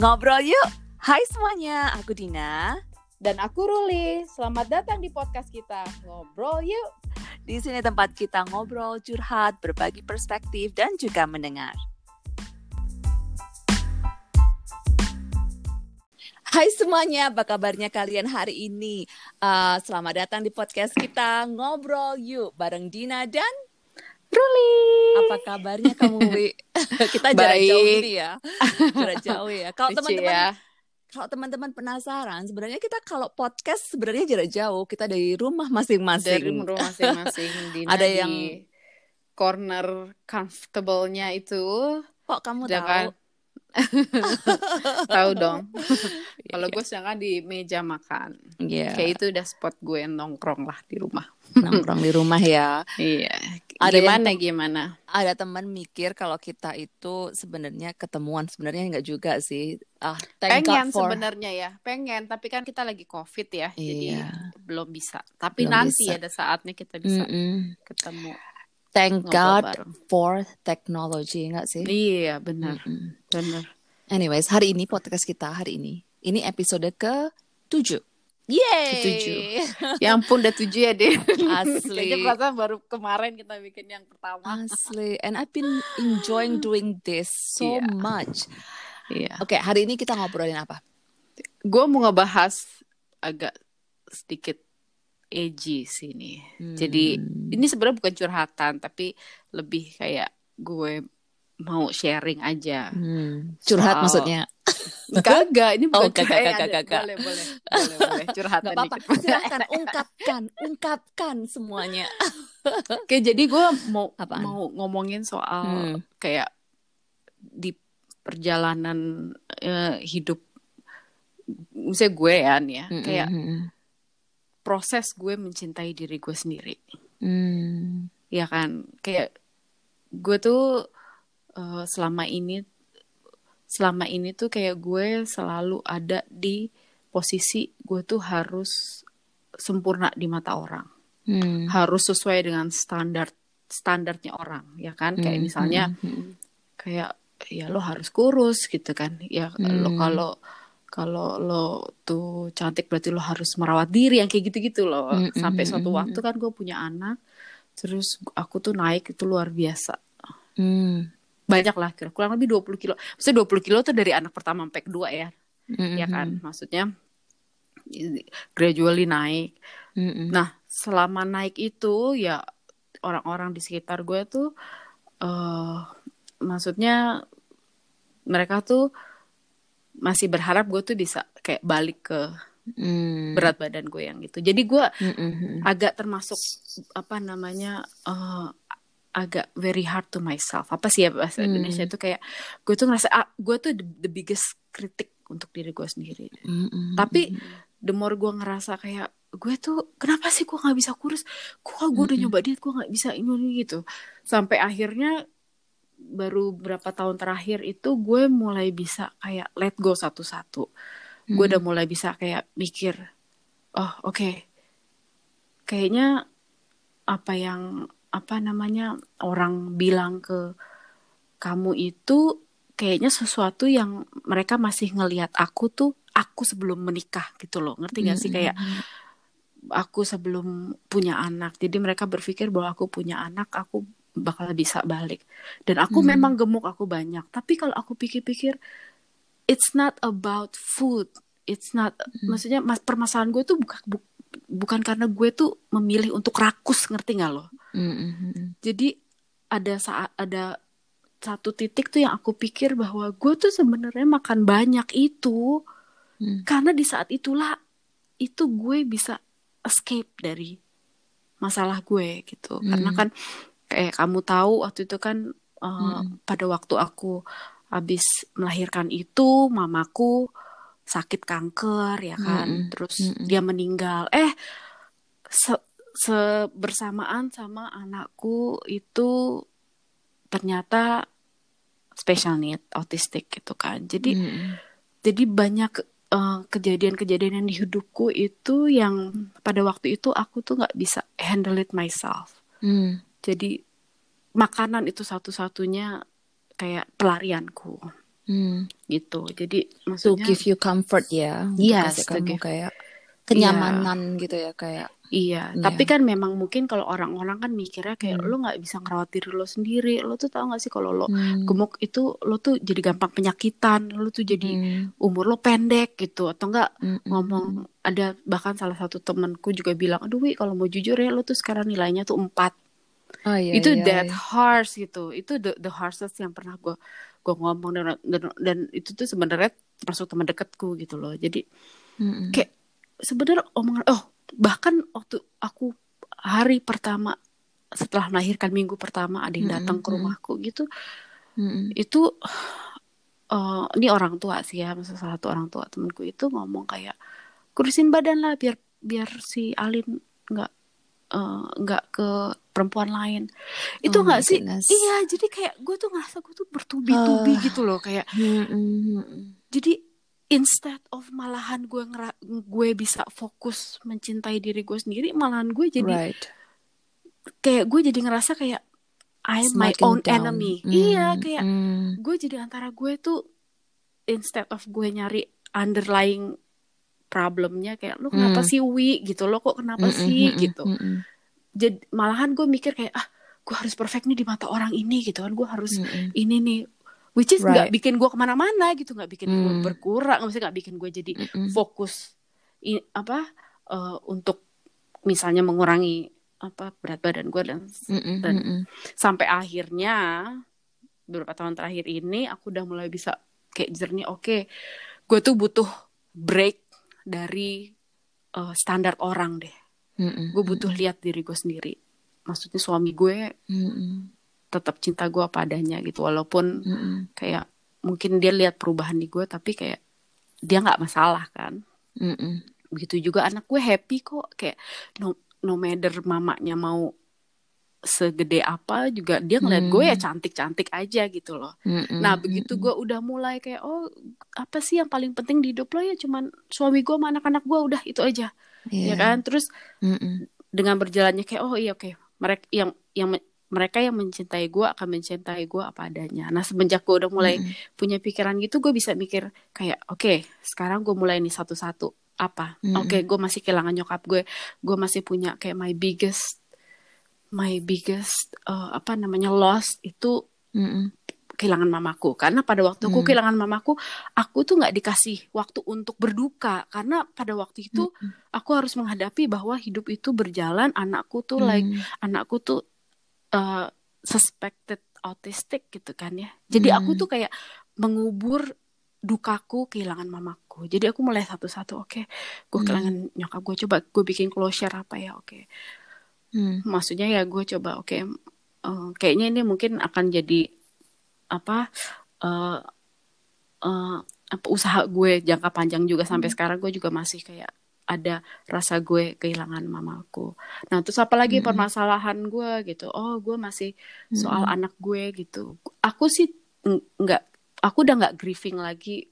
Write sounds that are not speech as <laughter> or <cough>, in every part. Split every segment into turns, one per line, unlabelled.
Ngobrol yuk. Hai semuanya, aku Dina.
Dan aku Ruli. Selamat datang di podcast kita. Ngobrol yuk.
Di sini tempat kita ngobrol, curhat, berbagi perspektif, dan juga mendengar. Hai semuanya, apa kabarnya kalian hari ini? Uh, selamat datang di podcast kita Ngobrol Yuk bareng Dina dan
Ruli.
Apa kabarnya kamu, Wi? <laughs> kita jarak
Baik.
jauh gitu ya. Jarak <laughs> jauh ya. Kalau
Lucu
teman-teman
ya.
kalau teman-teman penasaran, sebenarnya kita kalau podcast sebenarnya jarak jauh, kita dari rumah masing-masing.
Dari rumah masing-masing. <laughs>
Ada yang-
corner comfortable-nya itu.
Kok kamu
Jangan.
tahu? <laughs>
Tahu dong. <laughs> Kalau gue sedangkan di meja makan.
Iya.
Kayak itu udah spot gue nongkrong lah di rumah.
nongkrong di rumah ya. <laughs>
Iya.
Ada yang
gimana gimana?
Ada teman mikir kalau kita itu sebenarnya ketemuan, sebenarnya enggak juga sih. Ah, thank
Pengen
for
sebenarnya ya, pengen. Tapi kan kita lagi covid ya, jadi
Iya.
belum bisa. Tapi
Belum
nanti
bisa.
ada saatnya kita bisa
Mm-mm.
ketemu
Thank
ngobrol
God
bareng.
for technology, enggak sih?
Iya benar,
Mm-mm.
benar.
Anyways, hari ini podcast kita hari ini. Ini episode ke 7.
Yeay.
Ketujuh.
Ya ampun udah tujuh ya deh.
Asli.
Kayaknya perasaan baru kemarin kita bikin yang pertama.
Asli. And I've been enjoying doing this so
Iya.
much.
Iya.
Oke, hari ini kita ngobrolin apa?
Gue mau ngebahas agak sedikit edgy sih ini. Jadi
Hmm.
ini sebenarnya bukan curhatan tapi lebih kayak gue mau sharing aja.
Hmm, curhat
Soal-
maksudnya.
Kagak, ini bukan
Oh, kagak,
curhat.
kagak, kagak.
Boleh, boleh, boleh, boleh. Curhatan
Gak apa-apa. Silakan ungkapkan, ungkapkan semuanya.
Oke, jadi gue mau
Apaan?
mau ngomongin soal
Hmm.
kayak di perjalanan eh, hidup misalnya gue ya nih ya,
Hmm,
kayak
hmm,
proses gue mencintai diri gue sendiri.
hmm.
Ya kan? Kayak gue tuh eh, selama ini selama ini tuh kayak gue selalu ada di posisi gue tuh harus sempurna di mata orang.
Hmm.
harus sesuai dengan standar standarnya orang ya kan kayak
Hmm,
misalnya
hmm, hmm.
kayak ya lo harus kurus gitu kan ya lo
Hmm.
kalau kalau lo tuh cantik berarti lo harus merawat diri yang kayak gitu-gitu loh.
Hmm,
sampai suatu waktu kan gue punya anak terus aku tuh naik itu luar biasa.
Hmm.
banyak lah kira kurang lebih 20 kilo. Maksudnya 20 kilo tuh dari anak pertama sampai kedua ya.
Hmm,
ya kan? maksudnya gradually naik.
Hmm, hmm.
Nah, selama naik itu ya orang-orang di sekitar gue tuh eh maksudnya mereka tuh masih berharap gue tuh bisa kayak balik ke
Hmm.
berat badan gue yang gitu. Jadi gue
Hmm, hmm,
agak termasuk apa namanya eh agak very hard to myself. Apa sih ya bahasa
Hmm.
Indonesia itu kayak gue tuh ngerasa ah, gue tuh the, the biggest kritik untuk diri gue sendiri.
Hmm, hmm,
Tapi
hmm.
the more gue ngerasa kayak gue tuh kenapa sih gue nggak bisa kurus kok gue udah nyoba diet gue nggak bisa ini gitu sampai akhirnya baru berapa tahun terakhir itu gue mulai bisa kayak let go satu-satu gue
Hmm.
udah mulai bisa kayak mikir oh oke kayaknya apa yang apa namanya orang bilang ke kamu itu kayaknya sesuatu yang mereka masih ngelihat aku tuh aku sebelum menikah gitu loh ngerti gak sih
Hmm,
kayak
hmm, hmm.
aku sebelum punya anak. Jadi mereka berpikir bahwa aku punya anak, aku bakal bisa balik. Dan aku
Hmm.
memang gemuk, aku banyak. Tapi kalau aku pikir-pikir, it's not about food. It's not, maksudnya mas, permasalahan gue tuh bukan bukan karena gue tuh memilih untuk rakus, ngerti gak lo?
Hmm, hmm, hmm.
Jadi ada saat ada satu titik tuh yang aku pikir bahwa gue tuh sebenarnya makan banyak itu
Hmm.
karena di saat itulah itu gue bisa escape dari masalah gue gitu
Hmm.
karena kan kayak kamu tahu waktu itu kan uh,
Hmm.
pada waktu aku habis melahirkan itu mamaku sakit kanker ya kan
Mm-mm.
terus
Mm-mm.
dia meninggal eh se- sebersamaan sama anakku itu ternyata special need autistic gitu kan jadi
Hmm.
jadi banyak eh, kejadian-kejadian yang di hidupku itu yang pada waktu itu aku tuh nggak bisa handle it myself.
Hmm.
Jadi makanan itu satu-satunya kayak pelarianku.
Hmm.
gitu jadi
To
maksudnya
give you comfort ya,
yes
kasih
to
kamu
give
kayak
iya
kenyamanan gitu ya kayak
iya
ya.
tapi kan memang mungkin kalau orang-orang kan mikirnya kayak
Hmm.
lo nggak bisa ngerawat diri lo sendiri lo tuh tahu nggak sih kalau lo
Hmm.
gemuk itu lo tuh jadi gampang penyakitan lo tuh jadi
Hmm.
umur lo pendek gitu atau enggak
Hmm.
ngomong ada bahkan salah satu temanku juga bilang aduh Wi kalau mau jujur ya lo tuh sekarang nilainya tuh empat
Oh iya
itu
iya
that
iya.
harsh gitu itu the the harshest yang pernah gue gue ngomong dan, dan dan itu tuh sebenarnya termasuk teman dekatku gitu loh jadi
Hmm.
kayak sebenarnya omongan oh bahkan waktu aku hari pertama setelah melahirkan minggu pertama ada yang datang ke
Hmm.
rumahku gitu
Hmm.
itu eh ini orang tua sih ya maksudnya salah satu orang tua temanku itu ngomong kayak kurusin badan lah biar biar si Alin nggak eh, nggak ke perempuan lain itu
Oh my
nggak sih
goodness.
iya jadi kayak gue tuh ngerasa gue tuh bertubi-tubi
Ah.
gitu loh kayak
Hmm. Hmm.
jadi instead of malahan gue ngera gue bisa fokus mencintai diri gue sendiri malahan gue jadi
Right.
kayak gue jadi ngerasa kayak I'm my own
down.
enemy
Hmm.
iya kayak
Hmm.
gue jadi antara gue tuh instead of gue nyari underlying problemnya kayak lo kenapa
Hmm.
sih Wi gitu lo kok kenapa
Hmm.
sih
Hmm.
gitu
Hmm.
jadi malahan gue mikir kayak ah gue harus perfect nih di mata orang ini gitu kan gue harus
Hmm.
ini nih which is nggak
Right.
bikin gue ke mana-mana gitu nggak bikin gue
Hmm.
berkurang maksudnya nggak bikin gue jadi
Hmm.
fokus i- apa eh, untuk misalnya mengurangi apa berat badan gue dan
Hmm.
dan
Hmm.
sampai akhirnya beberapa tahun terakhir ini aku udah mulai bisa kayak jernih oke gue tuh butuh break dari eh, standar orang deh
Hmm.
gue butuh lihat diri gue sendiri maksudnya suami gue
Hmm.
tetap cinta gue apa adanya gitu walaupun
Hmm.
kayak mungkin dia lihat perubahan di gue tapi kayak dia nggak masalah kan
Hmm.
begitu juga anak gue happy kok kayak no no matter mamanya mau segede apa juga dia ngeliat gue ya
Hmm.
cantik cantik aja gitu loh
Hmm.
nah begitu gue udah mulai kayak oh apa sih yang paling penting di hidup lo ya cuman suami gue sama anak-anak gue udah itu aja ya
Iya.
kan terus
Hmm.
dengan berjalannya kayak oh iya oke mereka yang yang me- mereka yang mencintai gue akan mencintai gue apa adanya nah semenjak gue udah mulai
Hmm.
punya pikiran gitu gue bisa mikir kayak oke sekarang gue mulai nih satu-satu apa
Mm-mm.
oke gue masih kehilangan nyokap gue gue masih punya kayak my biggest my biggest eh, apa namanya loss itu
Hmm.
kehilangan mamaku karena pada waktu aku
Hmm.
kehilangan mamaku aku tuh nggak dikasih waktu untuk berduka karena pada waktu itu
Hmm.
aku harus menghadapi bahwa hidup itu berjalan anakku tuh like
Hmm.
anakku tuh uh, suspected autistic gitu kan ya. Jadi
Hmm.
aku tuh kayak mengubur dukaku kehilangan mamaku. Jadi aku mulai satu-satu. Oke, gue
Hmm.
kehilangan nyokap gue. Coba gue bikin closure apa ya? Oke.
Hmm.
Maksudnya ya gue coba. Oke. eh, kayaknya ini mungkin akan jadi apa? eh eh, apa usaha gue jangka panjang juga sampai
Hmm.
sekarang gue juga masih kayak ada rasa gue kehilangan mamaku. Nah terus apalagi
Mm-mm.
permasalahan gue gitu. Oh gue masih soal
Mm-mm.
anak gue gitu. Aku sih ng- nggak, aku udah nggak grieving lagi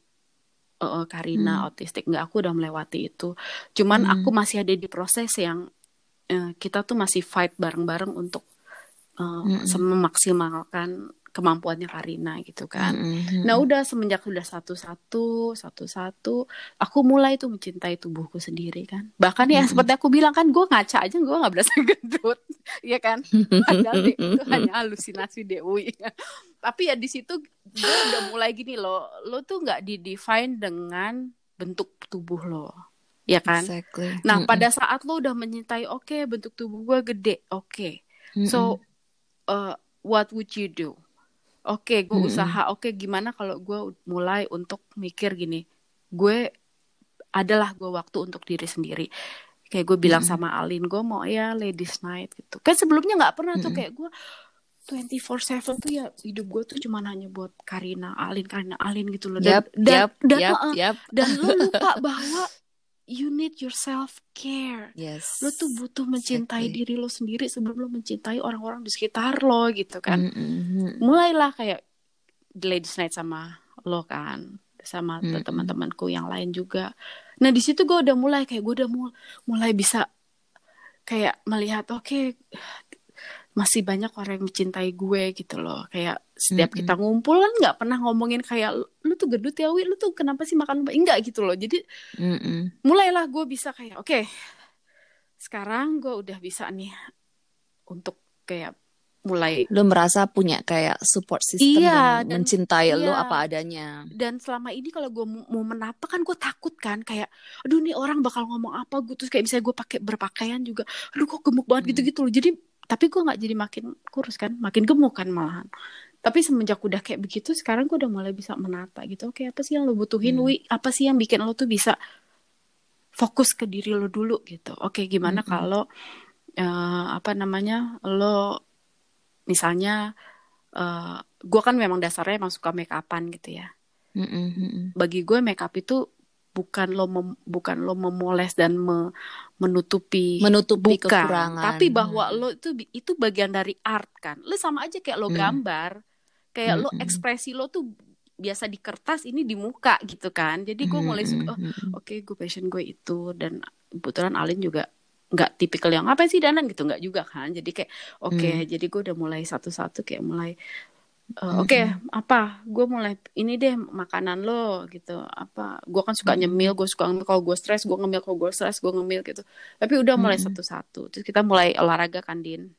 eh, Karina
Hmm.
autistik nggak. Aku udah melewati itu. Cuman
Hmm.
aku masih ada di proses yang eh, kita tuh masih fight bareng-bareng untuk eh,
Mm-mm.
memaksimalkan kemampuannya Karina gitu kan.
Hmm.
Nah udah semenjak udah satu-satu, satu-satu, aku mulai tuh mencintai tubuhku sendiri kan. Bahkan ya
Mm-mm.
seperti aku bilang kan, gue ngaca aja gue nggak berasa <laughs> gendut, ya kan? Padahal di- itu hanya halusinasi Dewi. Tapi ya di situ gue udah mulai gini loh, lo tuh nggak di-define dengan bentuk tubuh lo, ya kan?
Exactly.
Nah
Mm-mm.
pada saat lo udah mencintai, oke bentuk tubuh gue gede, oke.
Mm-mm.
So, uh, what would you do? Oke, gue
Mm-mm.
usaha. Oke, gimana kalau gue mulai untuk mikir gini? Gue adalah gue waktu untuk diri sendiri. Kayak gue bilang
Mm-mm.
sama Alin, gue mau ya ladies night gitu. Kan sebelumnya nggak pernah tuh
Mm-mm.
kayak gue 24/7 tuh ya hidup gue tuh cuma hanya buat Karina, Alin, Karina, Alin gitu loh. Dan,
Yap,
dan,
yap,
dan,
yap,
uh-uh.
yap.
dan lo lupa <laughs> bahwa you need your self care
Yes.
lo tuh butuh mencintai
Exactly.
diri lo sendiri sebelum lo mencintai orang-orang di sekitar lo gitu kan
Mm-mm.
mulailah kayak ladies night sama lo kan sama
Mm-mm.
teman-temanku yang lain juga nah di situ gue udah mulai kayak gue udah mul- mulai bisa kayak melihat oke masih banyak orang yang mencintai gue gitu loh kayak setiap
Mm-mm.
kita ngumpul kan nggak pernah ngomongin kayak lu tuh gendut ya Wi lu tuh kenapa sih makan enggak gitu loh jadi
Mm-mm.
mulailah gue bisa kayak oke sekarang gue udah bisa nih untuk kayak mulai
Lu merasa punya kayak support system
Iya,
yang
dan-
mencintai lu
iya.
apa adanya.
dan selama ini kalau gue mau menapa kan gue takut kan kayak aduh nih orang bakal ngomong apa gue terus kayak misalnya gue pakai berpakaian juga aduh kok gemuk banget
Hmm.
gitu-gitu loh jadi tapi gue nggak jadi makin kurus kan makin gemuk kan malahan tapi semenjak udah kayak begitu sekarang gue udah mulai bisa menata gitu oke apa sih yang lo butuhin
Hmm.
wi apa sih yang bikin lo tuh bisa fokus ke diri lo dulu gitu oke gimana
Mm-mm.
kalau eh, apa namanya lo misalnya eh gue kan memang dasarnya emang suka make upan gitu ya
Mm-mm, mm-mm.
bagi gue make up itu bukan lo mem- bukan lo memoles dan me- menutupi
Menutupi
bukan
kekurangan.
tapi bahwa
Hmm.
lo itu itu bagian dari art kan lo sama aja kayak lo
Hmm.
gambar kayak lo
Mm-mm.
ekspresi lo tuh biasa di kertas ini di muka gitu kan jadi gue mulai suka oh, oke gue passion gue itu dan kebetulan Alin juga nggak tipikal yang apa sih danan gitu nggak juga kan jadi kayak oke
Hmm.
jadi gue udah mulai satu-satu kayak mulai eh,
Hmm.
oke apa? Gue mulai ini deh makanan lo gitu. Apa? Gue kan suka
Hmm.
nyemil gue suka ngemil. Kalau gue stres gue ngemil. Kalau gue stres gue ngemil gitu. Tapi udah mulai
Hmm.
satu-satu. Terus kita mulai olahraga kan din?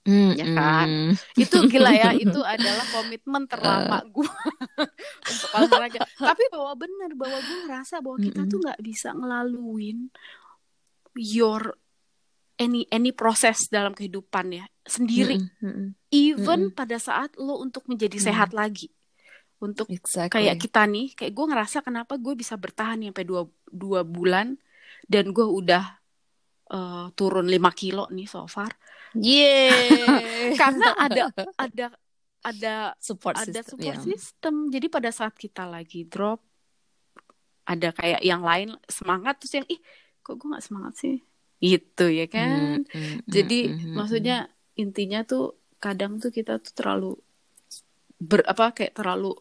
Mm-mm.
Ya kan? itu gila ya <laughs> itu adalah komitmen terlama gue <laughs> untuk olahraga. Tapi bahwa benar bahwa gue ngerasa bahwa kita tuh nggak bisa ngelaluin your any any proses dalam kehidupan ya. Sendiri.
Mm-mm, mm-mm.
Even
Mm-mm.
pada saat lo untuk menjadi
Mm.
sehat lagi untuk
Exactly.
kayak kita nih kayak gue ngerasa kenapa gue bisa bertahan sampai dua dua bulan dan gue udah eh, turun 5 kilo nih so far <laughs> karena ada ada ada
support
ada
system.
support
ya.
system. Jadi pada saat kita lagi drop, ada kayak yang lain semangat terus yang ih kok gue nggak semangat sih, gitu ya kan.
Mm, mm,
Jadi
mm, mm, mm,
maksudnya intinya tuh kadang tuh kita tuh terlalu ber apa kayak terlalu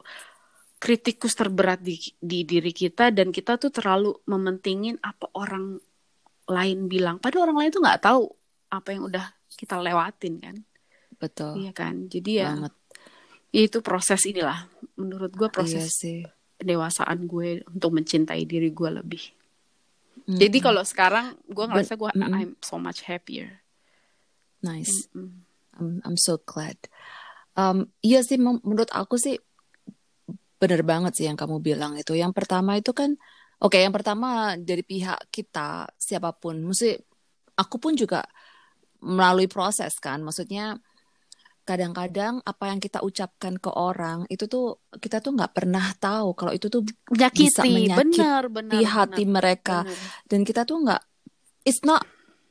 kritikus terberat di di diri kita dan kita tuh terlalu mementingin apa orang lain bilang. Padahal orang lain tuh nggak tahu apa yang udah kita lewatin kan.
betul
Iya kan. Jadi ya
banget.
ya itu proses inilah menurut gue
Iya
proses
sih.
pendewasaan gue untuk mencintai diri gue lebih
Mm,
jadi kalau sekarang gue ngerasa gue
Mm-mm.
I'm so much happier
nice.
Mm-mm.
I'm I'm so glad. Um, iya sih menurut aku sih bener banget sih yang kamu bilang itu. Yang pertama itu kan oke, yang pertama dari pihak kita siapa pun, mesti aku pun juga melalui proses kan. Maksudnya kadang-kadang apa yang kita ucapkan ke orang itu tuh kita tuh nggak pernah tahu kalau itu tuh
menyakiti
menyakiti
benar benar
hati
benar,
mereka
benar.
dan kita tuh nggak it's not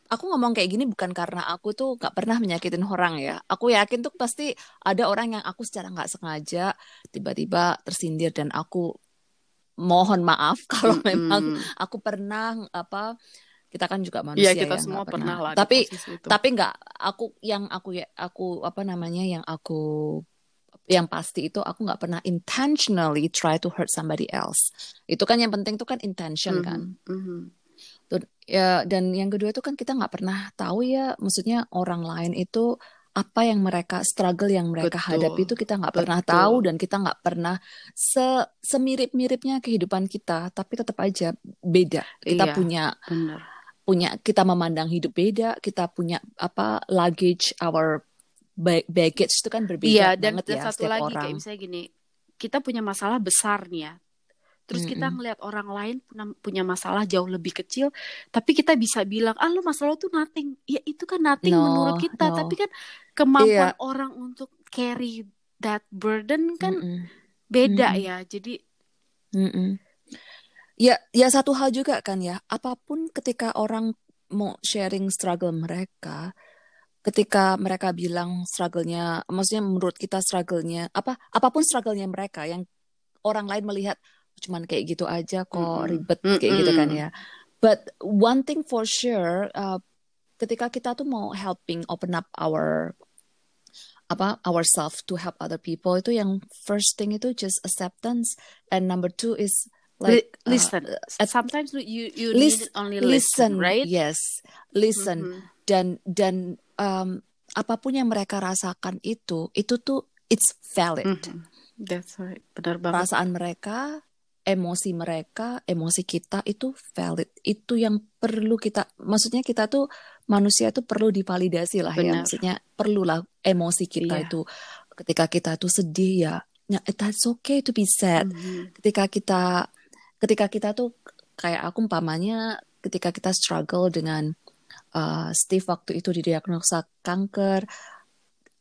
aku ngomong kayak gini bukan karena aku tuh nggak pernah menyakitin orang ya. Aku yakin tuh pasti ada orang yang aku secara nggak sengaja tiba-tiba tersindir dan aku mohon maaf <laughs> kalau
Mm-mm.
memang aku pernah apa kita kan juga
Iya
manusia
kita
ya
semua
nggak
pernah lah
tapi tapi nggak aku yang aku ya aku apa namanya yang aku yang pasti itu aku nggak pernah intentionally try to hurt somebody else. Itu kan yang penting tuh kan intention kan.
Mhm, mhm.
Ya dan yang kedua itu kan kita nggak pernah tahu ya maksudnya orang lain itu apa yang mereka struggle yang mereka
Betul,
hadapi itu kita nggak pernah tahu dan kita nggak pernah se semirip miripnya kehidupan kita tapi tetap aja beda kita
Iya.
punya
benar
punya kita memandang hidup beda kita punya apa luggage our ba- baggage itu kan berbeda
Iya, dan,
banget
dan
ya
satu
setiap
lagi
orang
kayak misalnya gini, kita punya masalah besar nih ya. Terus kita
Mm-mm.
ngelihat orang lain punya- punya masalah jauh lebih kecil, tapi kita bisa bilang, ah lu masalah tuh nothing. Ya itu kan nothing
No,
menurut kita,
no.
tapi kan kemampuan
Iya.
orang untuk carry that burden kan
Mm-mm.
beda
Mm-mm.
ya. Jadi
Mm-mm. Ya, ya satu hal juga kan ya, apa pun ketika orang mau sharing struggle mereka, ketika mereka bilang struggle-nya, maksudnya menurut kita struggle-nya, apa, apa pun struggle-nya mereka, yang orang lain melihat cuman kayak gitu aja kok
Mm-mm.
ribet kayak gitu kan ya. But one thing for sure, uh, ketika kita tuh mau helping open up our apa ourselves to help other people itu yang first thing itu just acceptance and number two is
li-
like uh,
listen.
at-
Sometimes you you need only
listen,
listen, right?
yes listen
Mhm.
dan dan um, apa pun yang mereka rasakan itu itu tuh it's valid
Mhm. That's right. Benar banget.
perasaan mereka emosi mereka emosi kita itu valid itu yang perlu kita maksudnya kita tuh manusia tuh perlu divalidasi lah ya
Benar.
maksudnya perlulah emosi kita
Iya.
itu ketika kita tuh sedih ya ya that's okay to be sad
Mhm.
ketika kita ketika kita tuh kayak aku umpamanya ketika kita struggle dengan uh, Steve waktu itu didiagnosa kanker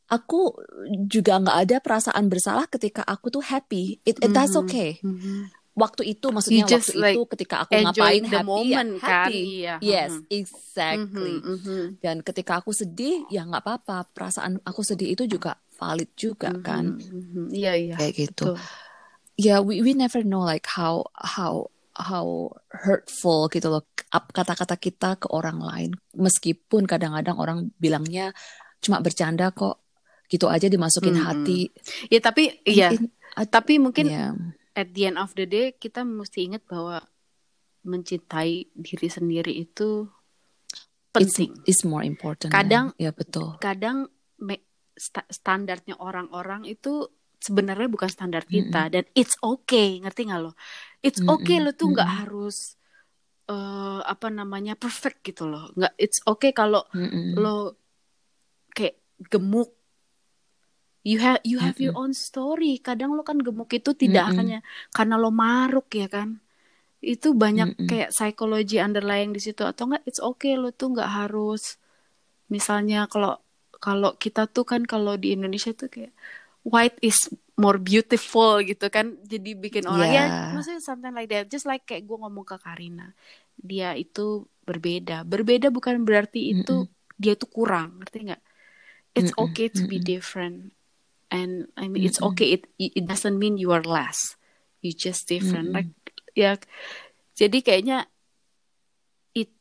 aku juga nggak ada perasaan bersalah ketika aku tuh happy it, it- that's
Mhm.
okay
Mhm.
Waktu itu maksudnya
You just,
waktu
like,
itu ketika aku ngapain
the
happy ya
moment, kan?
happy
Iya,
yes
mhm.
exactly
Mhm, mhm.
dan ketika aku sedih ya nggak apa-apa perasaan aku sedih itu juga valid juga kan
Mhm, mhm. Iya, iya.
kayak gitu ya we we never know like how how how hurtful gitu loh kata-kata kita ke orang lain meskipun kadang-kadang orang bilangnya cuma bercanda kok gitu aja dimasukin
Mm-mm.
hati
Ya tapi iya, tapi mungkin
ya
at the end of the day kita mesti ingat bahwa mencintai diri sendiri itu penting.
it's more important
Kadang-
ya betul
Kadang me- sta- standarnya orang-orang itu sebenarnya bukan standar kita dan it's okay, ngerti nggak lo? It's
Mm-mm,
okay lo tuh nggak
mm-mm.
harus eh, apa namanya perfect gitu loh. Nggak it's okay kalau
Mm-mm.
lo kayak gemuk you have you have your own story. Kadang lo kan gemuk itu tidak
Mm-mm.
hanya karena lo maruk ya kan. Itu banyak
Mm-mm.
kayak psikologi underlying di situ. Atau enggak it's okay lo tuh nggak harus misalnya kalau kalau kita tuh kan kalau di Indonesia tuh kayak white is more beautiful gitu kan. Jadi bikin orang ya
Yeah.
maksudnya something like that. Just like kayak gue ngomong ke Karina dia itu berbeda. Berbeda bukan berarti itu dia tuh kurang ngerti nggak? It's
Mm-mm,
okay to be different and I mean it's
Mm-mm.
okay it it doesn't mean you are less you just different
Mm-mm.
like ya jadi kayaknya it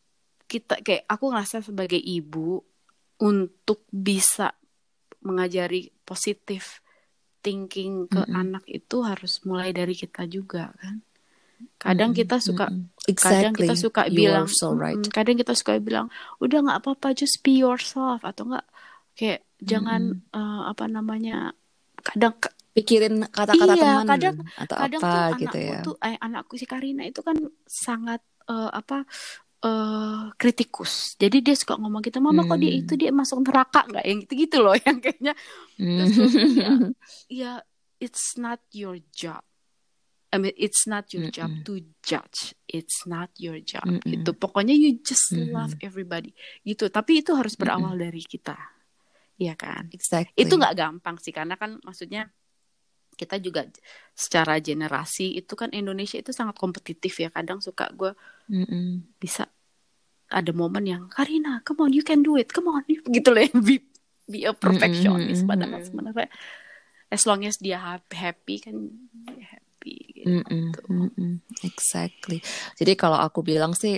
kita kayak aku ngerasa sebagai ibu untuk bisa mengajari positif thinking ke
Mm-mm.
anak itu harus mulai dari kita juga kan kadang
Mm-mm,
kita suka
mm-mm.
kadang
exactly
kita suka
you
bilang
so right
kadang kita suka bilang udah nggak apa-apa just be yourself atau enggak kayak jangan eh, apa namanya kadang
pikirin kata-kata
Iya,
teman
kadang-
atau
kadang
apa
tuh
gitu ya.
tuh eh, anakku si Karina itu kan sangat eh, apa eh kritikus. Jadi dia suka ngomong gitu mama kok dia
Hmm.
itu dia masuk neraka nggak? Yang gitu gitu loh <laughs> yang kayaknya. Terus gue bilang, ya it's not your job. I mean it's not your job
Mm-mm.
to judge. It's not your job.
Mm-mm.
gitu pokoknya you just
Mhm.
love everybody. Gitu. Tapi itu harus berawal dari kita Iya kan
exactly
itu nggak gampang sih karena kan maksudnya kita juga secara generasi itu kan Indonesia itu sangat kompetitif ya kadang suka gue
Mm-mm.
bisa ada momen yang Karina come on you can do it come on <laughs> gitu loh be, be a perfectionist
Mm-mm.
padahal sebenarnya as long as dia hap- happy kan happy gitu.
Mm-mm, mm-mm, exactly. Jadi kalau aku bilang sih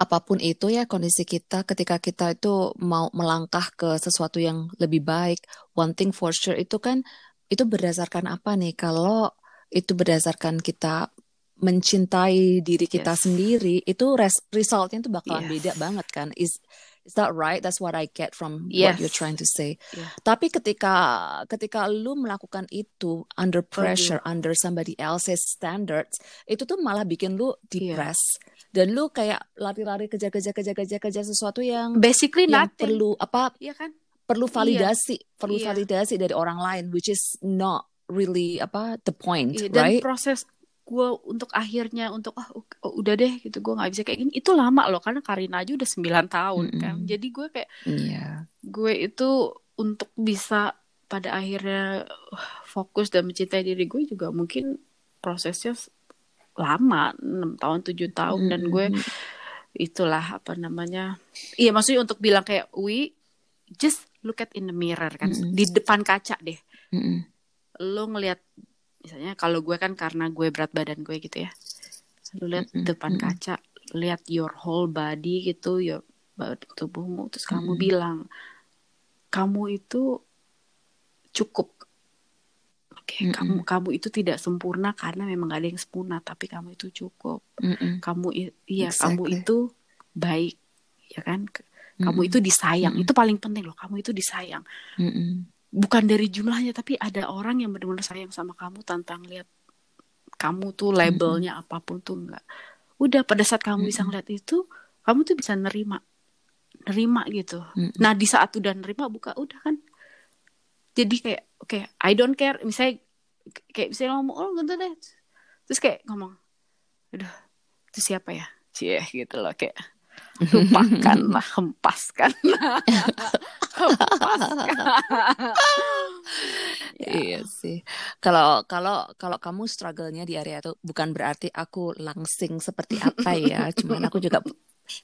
apa pun itu ya kondisi kita ketika kita itu mau melangkah ke sesuatu yang lebih baik, one thing for sure itu kan itu berdasarkan apa nih? Kalau itu berdasarkan kita mencintai diri kita
Yes.
sendiri, itu res- resultnya itu bakalan
Yes.
beda banget kan? Is is that right? That's what I get from
Yes.
what you're trying to say.
Yeah.
Tapi ketika ketika lu melakukan itu under pressure, under somebody else's standards, itu tuh malah bikin lu
Iya.
depressed. Dan lu kayak lari-lari kejar-kejar kejar-kejar kejar sesuatu yang
basically
yang
nothing
perlu apa
Iya kan
perlu validasi, perlu
Iya.
validasi dari orang lain which is not really apa the point,
Iya, dan
right?
proses gue untuk akhirnya untuk ah u- oh, udah deh gitu gue nggak bisa kayak gini itu lama loh karena Karina aja udah 9 tahun kan
Mm-mm.
jadi gue kayak
Iya.
gue itu untuk bisa pada akhirnya uh, fokus dan mencintai diri gue juga mungkin prosesnya lama 6 tahun 7 tahun dan gue itulah apa namanya iya maksudnya untuk bilang kayak we just look at in the mirror kan
Mm-mm.
di depan kaca deh
Mm-mm.
lo ngelihat misalnya kalau gue kan karena gue berat badan gue gitu ya lo lihat
Mm-mm,
depan
mm-mm.
kaca lihat your whole body gitu badan tubuhmu terus kamu
Mm-mm.
bilang kamu itu cukup oke
Mm-mm.
kamu kamu itu tidak sempurna karena memang gak ada yang sempurna tapi kamu itu cukup
Mm-mm.
kamu iya kamu
Exactly.
itu baik ya kan kamu
Mm-mm.
itu disayang
Mm-mm.
itu paling penting loh kamu itu disayang
Mm-mm.
bukan dari jumlahnya tapi ada orang yang benar-benar sayang sama kamu tanpa ngeliat kamu tuh labelnya apa pun tuh enggak udah pada saat kamu bisa
Mm-mm.
ngeliat itu kamu tuh bisa nerima nerima gitu
Mm-mm.
nah di saat udah nerima buka udah kan jadi kayak oke I don't care misalnya kayak misalnya ngomong oh gitu deh terus kayak ngomong aduh itu siapa ya cie gitu loh kayak lupakanlah <laughs> hempaskan <laughs> hempaskan <laughs> Ya.
Iya sih. Kalau kalau kalau kamu struggle-nya di area itu bukan berarti aku langsing seperti apa ya. Cuman aku juga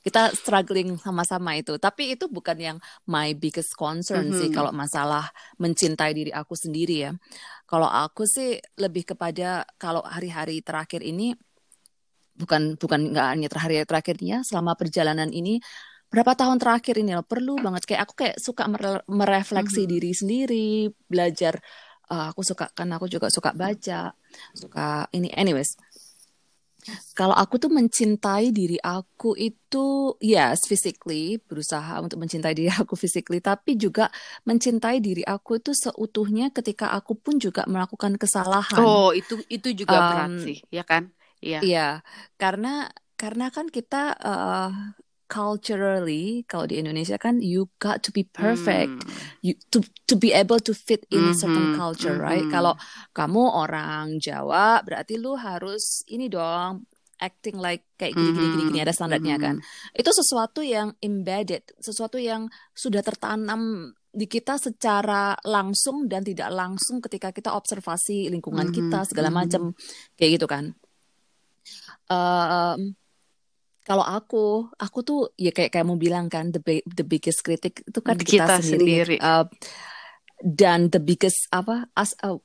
kita struggling sama-sama itu. Tapi itu bukan yang my biggest concern sih
Mhm.
kalau masalah mencintai diri aku sendiri ya. Kalau aku sih lebih kepada kalau hari-hari terakhir ini bukan bukan nggak hanya hari terakhirnya selama perjalanan ini berapa tahun terakhir ini loh perlu banget kayak aku kayak suka mere- merefleksi
Mhm.
diri sendiri belajar uh, aku suka kan aku juga suka baca suka ini anyways kalau aku tuh mencintai diri aku itu yes physically berusaha untuk mencintai diri aku physically tapi juga mencintai diri aku itu seutuhnya ketika aku pun juga melakukan kesalahan.
Oh itu itu juga berat
Um,
sih ya kan? Iya.
Iya, karena karena kan kita uh, culturally kalau di Indonesia kan you got to be perfect,
Hmm.
you to to be able to fit in certain
Mhm,
culture, right? Kalau
mhm.
kamu orang Jawa, berarti lu harus ini dong acting like kayak gini gini gini gini
Mhm,
ada standarnya kan.
mhm.
Itu sesuatu yang embedded, sesuatu yang sudah tertanam di kita secara langsung dan tidak langsung ketika kita observasi lingkungan kita
Mhm,
segala
mhm.
macam kayak gitu kan. Em, kalau aku, aku tuh ya kayak kamu bilang kan, the the biggest critic itu kan kita
kita
sendiri.
sendiri
Eh, dan the biggest apa as eh,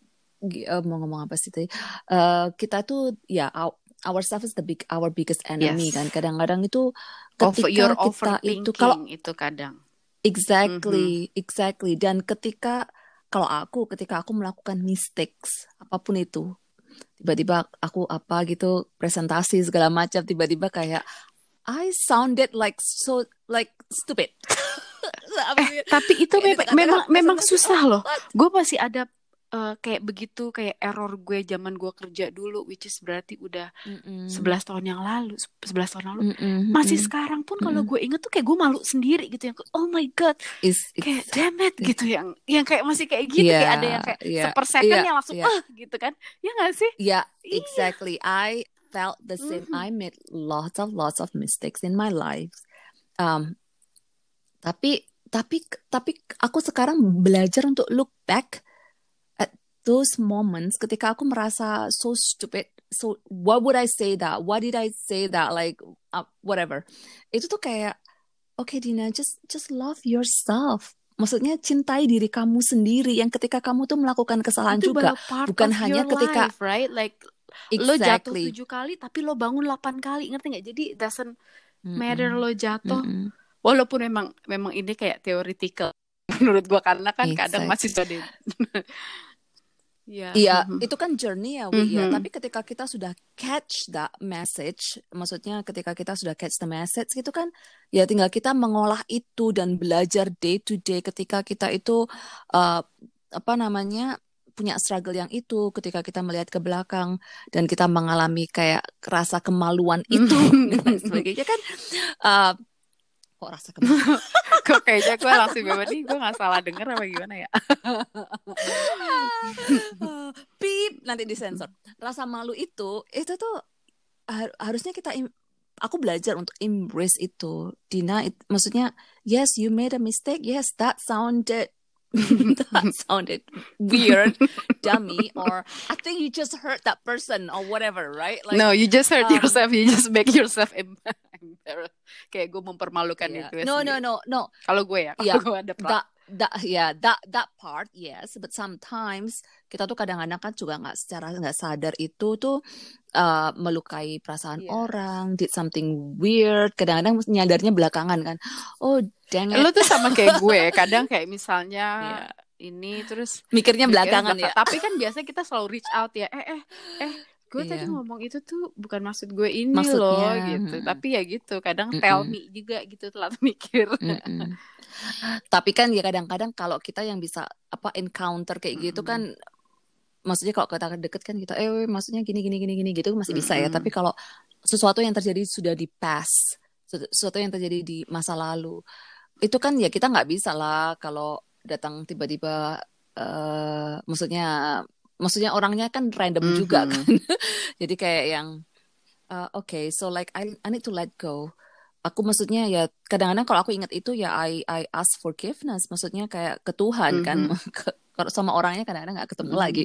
gi- eh, mau ngomong apa sih tadi? Eh, kita tuh ya our, ourselves is the big our biggest enemy
yes
kan. Kadang-kadang itu
over
ketika kita itu kalau
itu kadang
exactly exactly dan ketika kalau aku ketika aku melakukan mistakes apa pun itu tiba-tiba aku apa gitu presentasi segala macam tiba-tiba kayak I sounded like so like stupid. <laughs>
eh tapi itu
di
memang
tengah-tengah
memang memang susah
oh,
loh. gue masih ada eh, kayak begitu kayak error gue zaman gue kerja dulu which is berarti udah
Mm-mm.
11 tahun yang lalu 11 tahun lalu.
Mm-mm,
masih
mm-mm,
sekarang pun kalau gue inget tuh kayak gue malu sendiri gitu yang oh my god
Is
kayak damn it gitu yang yang kayak masih kayak gitu kayak ada yang
yeah,
kayak
yeah,
sepersecond
yeah,
yang langsung
yeah,
ah gitu kan. Ya gak sih?
Yeah,
iya.
exactly. I felt the same.
Mhm.
I made lots of lots of mistakes in my life. Um, tapi tapi tapi aku sekarang belajar untuk look back at those moments ketika aku merasa so stupid. So what would I say that? What did I say that? Like uh, whatever. Itu tuh kayak okay Dina, just just love yourself. Maksudnya cintai diri kamu sendiri yang ketika kamu tuh melakukan kesalahan
itu
juga bukan hanya ketika
life right like lo jatuh
exactly.
tujuh kali tapi lo bangun delapan kali ngerti nggak jadi doesn't matter
Mm-mm,
lo jatuh
mm-mm.
walaupun memang memang ini kayak theoretical <laughs> menurut gua karena kan kadang
Exact.
masih di <laughs> ya
Iya,
mhm.
itu kan journey ya, Wi, ya.
Mhm.
Tapi ketika kita sudah catch that message, maksudnya ketika kita sudah catch the message, itu kan ya tinggal kita mengolah itu dan belajar day to day ketika kita itu uh, apa namanya punya struggle yang itu, ketika kita melihat ke belakang dan kita mengalami kayak rasa kemaluan itu <laughs> dan lain sebagainya kan uh, kok rasa kemaluan <laughs>
kok kayaknya gue langsung bebas nih gue nggak salah denger apa gimana ya <laughs>
Pip, nanti disensor. Rasa malu itu, itu tuh har- harusnya kita aku belajar untuk embrace itu. Dina, it- maksudnya yes, you made a mistake. Yes, that sounded <laughs> that sounded weird, dummy, or I think you just hurt that person or whatever, right? Like,
no you just hurt
um,
yourself. You just make yourself em- <laughs> embarrassed. Kayak gue mempermalukan
yeah.
gue
No, no, no, no.
kalau gue ya kalau
Yeah,
gue ada pra
that that yeah that that part yes. But sometimes kita tuh kadang-kadang kan juga nggak secara nggak sadar itu tuh uh, melukai perasaan
Iya.
orang did something weird kadang-kadang nyadarnya belakangan kan oh dang it
tuh sama kayak gue <laughs> kadang kayak misalnya
Iya.
ini terus
mikirnya
mikirnya
belakangan
belakang
ya
tapi kan biasanya kita selalu reach out ya eh eh eh gue tadi
Iya.
ngomong itu tuh bukan maksud gue ini
Maksudnya,
loh gitu
mm-mm.
tapi ya gitu kadang tell
Mm-mm.
me juga gitu telat <laughs> mikir
Mm-mm. Tapi kan ya kadang-kadang kalau kita yang bisa apa encounter kayak gitu
Mm-mm.
kan maksudnya kalau kita deket kan kita eh weh, maksudnya gini gini gini gini gitu masih bisa ya.
Mm-mm.
Tapi kalau sesuatu yang terjadi sudah di past, sesu- sesuatu yang terjadi di masa lalu, itu kan ya kita nggak bisa lah kalau datang tiba-tiba eh maksudnya maksudnya orangnya kan random juga
Mhm.
kan. <laughs> Jadi kayak yang uh, okay, so like I I need to let go. Aku maksudnya ya kadang-kadang kalau aku ingat itu ya I I ask forgiveness. Maksudnya kayak ke Tuhan kan.
Mhm.
Ke- <laughs> Kalau sama orangnya kadang-kadang nggak ketemu
Mhm.
lagi.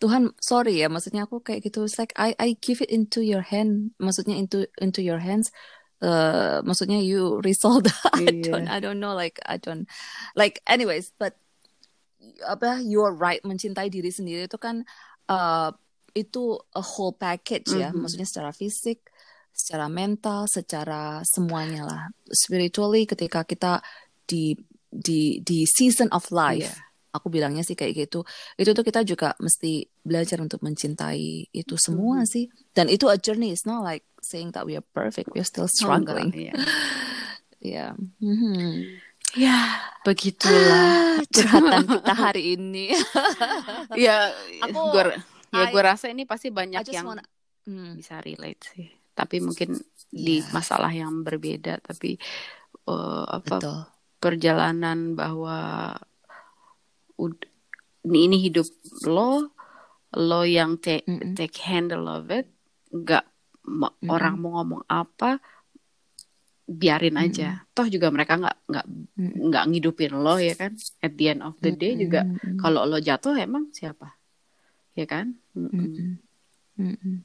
Tuhan, sorry ya. Maksudnya aku kayak gitu. It's like I I give it into your hand. Maksudnya into into your hands. Uh, maksudnya you resolve that. <laughs> I
Iya.
don't I don't know like I don't like anyways. But apa you're right mencintai diri sendiri itu kan uh, itu a whole package ya
Mhm.
maksudnya secara fisik secara mental secara semuanya lah spiritually ketika kita di di di season of life
Iya.
Aku bilangnya sih kayak gitu itu tuh kita juga mesti belajar untuk mencintai itu semua
Mhm.
sih dan itu a journey it's not like saying that we are perfect we're still
Oh, enggak,
struggling
iya. <laughs>
ya Mhm.
ya begitulah
curhatan kita hari ini <laughs>
ya
Aku-
gue ya gue rasa ini pasti banyak yang
wanna Hmm.
bisa relate sih tapi mungkin di
Iya.
masalah yang berbeda tapi eh, apa
betul
perjalanan bahwa ini, ini hidup lo lo yang take
Mm-mm.
take handle of it nggak ma-
Mm-mm.
orang mau ngomong apa biarin aja toh juga mereka nggak nggak nggak ngidupin lo ya kan at the end of the day juga
Mm-mm.
kalau lo jatuh emang siapa ya kan Mm-mm.
Mm-mm. Mm-mm.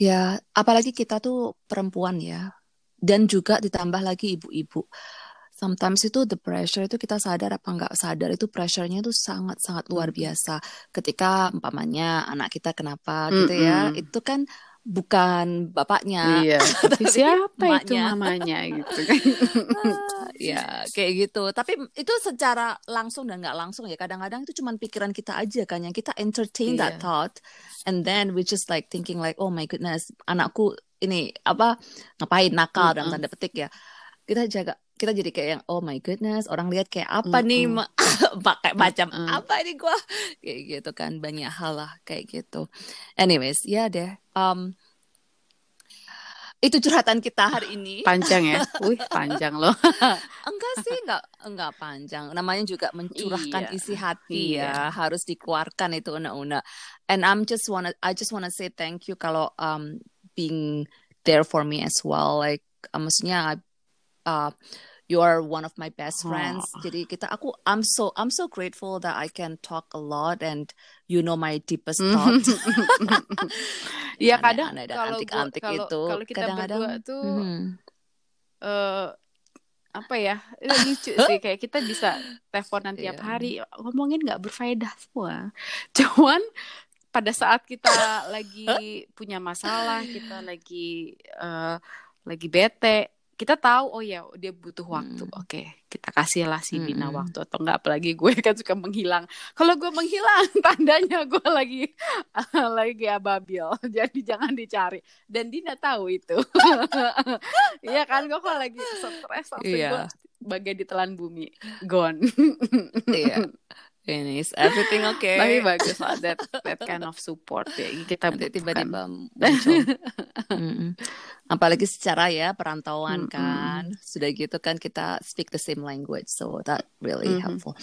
Ya, apalagi kita tuh perempuan ya. Dan juga ditambah lagi ibu-ibu. Sometimes itu the pressure itu kita sadar apa nggak sadar itu pressure-nya itu sangat-sangat luar biasa. Ketika umpamanya anak kita kenapa gitu ya,
Mm-mm.
itu kan bukan bapaknya.
iya <laughs> tapi siapa itu mamanya gitu kan <laughs> <laughs>
ya kayak gitu tapi itu secara langsung dan nggak langsung ya kadang-kadang itu cuma pikiran kita aja kan yang kita entertain that
Iya.
thought and then we just like thinking like oh my goodness anakku ini apa ngapain nakal dalam
Mm-mm.
tanda petik ya kita jaga kita jadi kayak yang oh my goodness orang lihat kayak apa nih
Mm-mm.
ma- <laughs> pakai macam
Mm-mm.
apa ini gua kayak gitu kan banyak hal lah kayak gitu anyways ya deh um, itu curhatan kita hari ini
panjang ya <laughs> wih panjang loh <laughs>
Enggak sih, enggak enggak panjang. Namanya juga mencurahkan
Iya.
isi hati
Iya.
ya, harus dikeluarkan itu una-una. And I'm just wanna I just wanna say thank you kalau um being there for me as well. Like uh, maksudnya uh you are one of my best friends.
Oh.
Jadi kita aku I'm so I'm so grateful that I can talk a lot and you know my deepest thoughts. <laughs>
ya
Yang
kadang
dan
kalau gua-
antik-antik
kalau
itu
kalau kita
kadang-kadang
berdua tuh
Mhm.
eh apa ya lucu sih kayak kita bisa teleponan tiap
Iya.
hari ngomongin nggak berfaedah semua <laughs> cuman pada saat kita lagi punya masalah kita lagi eh, lagi bete kita tahu oh ya dia butuh waktu
Mm.
oke kita kasihlah si Dina
Mm-mm.
waktu atau enggak apalagi gue kan suka menghilang kalau gue menghilang <laughs> tandanya gue lagi <laughs> lagi ababil <laughs> jadi jangan dicari dan Dina tahu itu Iya kan gue kalau lagi stres langsung
Iya.
gue bagai ditelan bumi gone
Iya. Is everything okay?
tapi bagus lah that that kind of support ya kita
nanti tiba-tiba muncul. Mm-mm. <laughs> Apalagi secara ya perantauan
Mm-mm.
kan, sudah gitu kan kita speak the same language, so that really
Mhm.
helpful.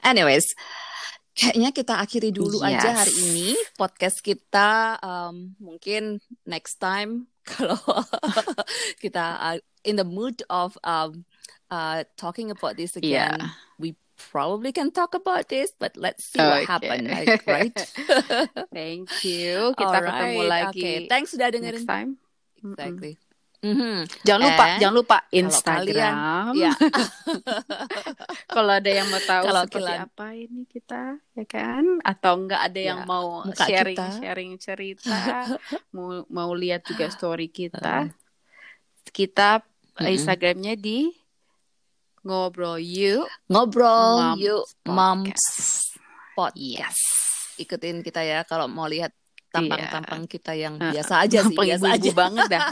Anyways, kayaknya kita akhiri dulu aja
Yes.
hari ini podcast kita. Um, mungkin next time <laughs> kalau <laughs> kita uh, in the mood of um, uh, talking about this again,
Iya.
we probably can talk about this, but let's see what
Oke.
happen, <laughs> like, right? <laughs>
thank you kita ketemu
Alright,
lagi
okay. Thanks sudah dengerin.
next time.
Exactly. Mhm.
jangan lupa
And
jangan lupa
kalau
Instagram
Ya, <laughs>
kalau ada yang mau tahu
Kalau
seperti
kalian-
apa ini kita ya kan atau enggak ada yang
Ya,
mau
muka
sharing
kita.
sharing cerita mau mau lihat juga story
Uh.
kita kita
Mm-mm.
Instagramnya di ngobrol yuk
ngobrol
Moms
yuk moms podcast.
yes
Ikutin kita ya kalau mau lihat tampang-tampang kita yang biasa aja sih,
Tampang
biasa aja.
banget <laughs> dah.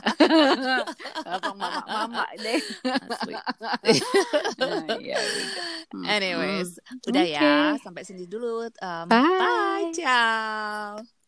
Tampang mama-mama deh. Nah, iya, udah. Mm-mm.
Anyways, udah ya.
Oke.
Sampai sini dulu. Um,
Bye.
bye, ciao.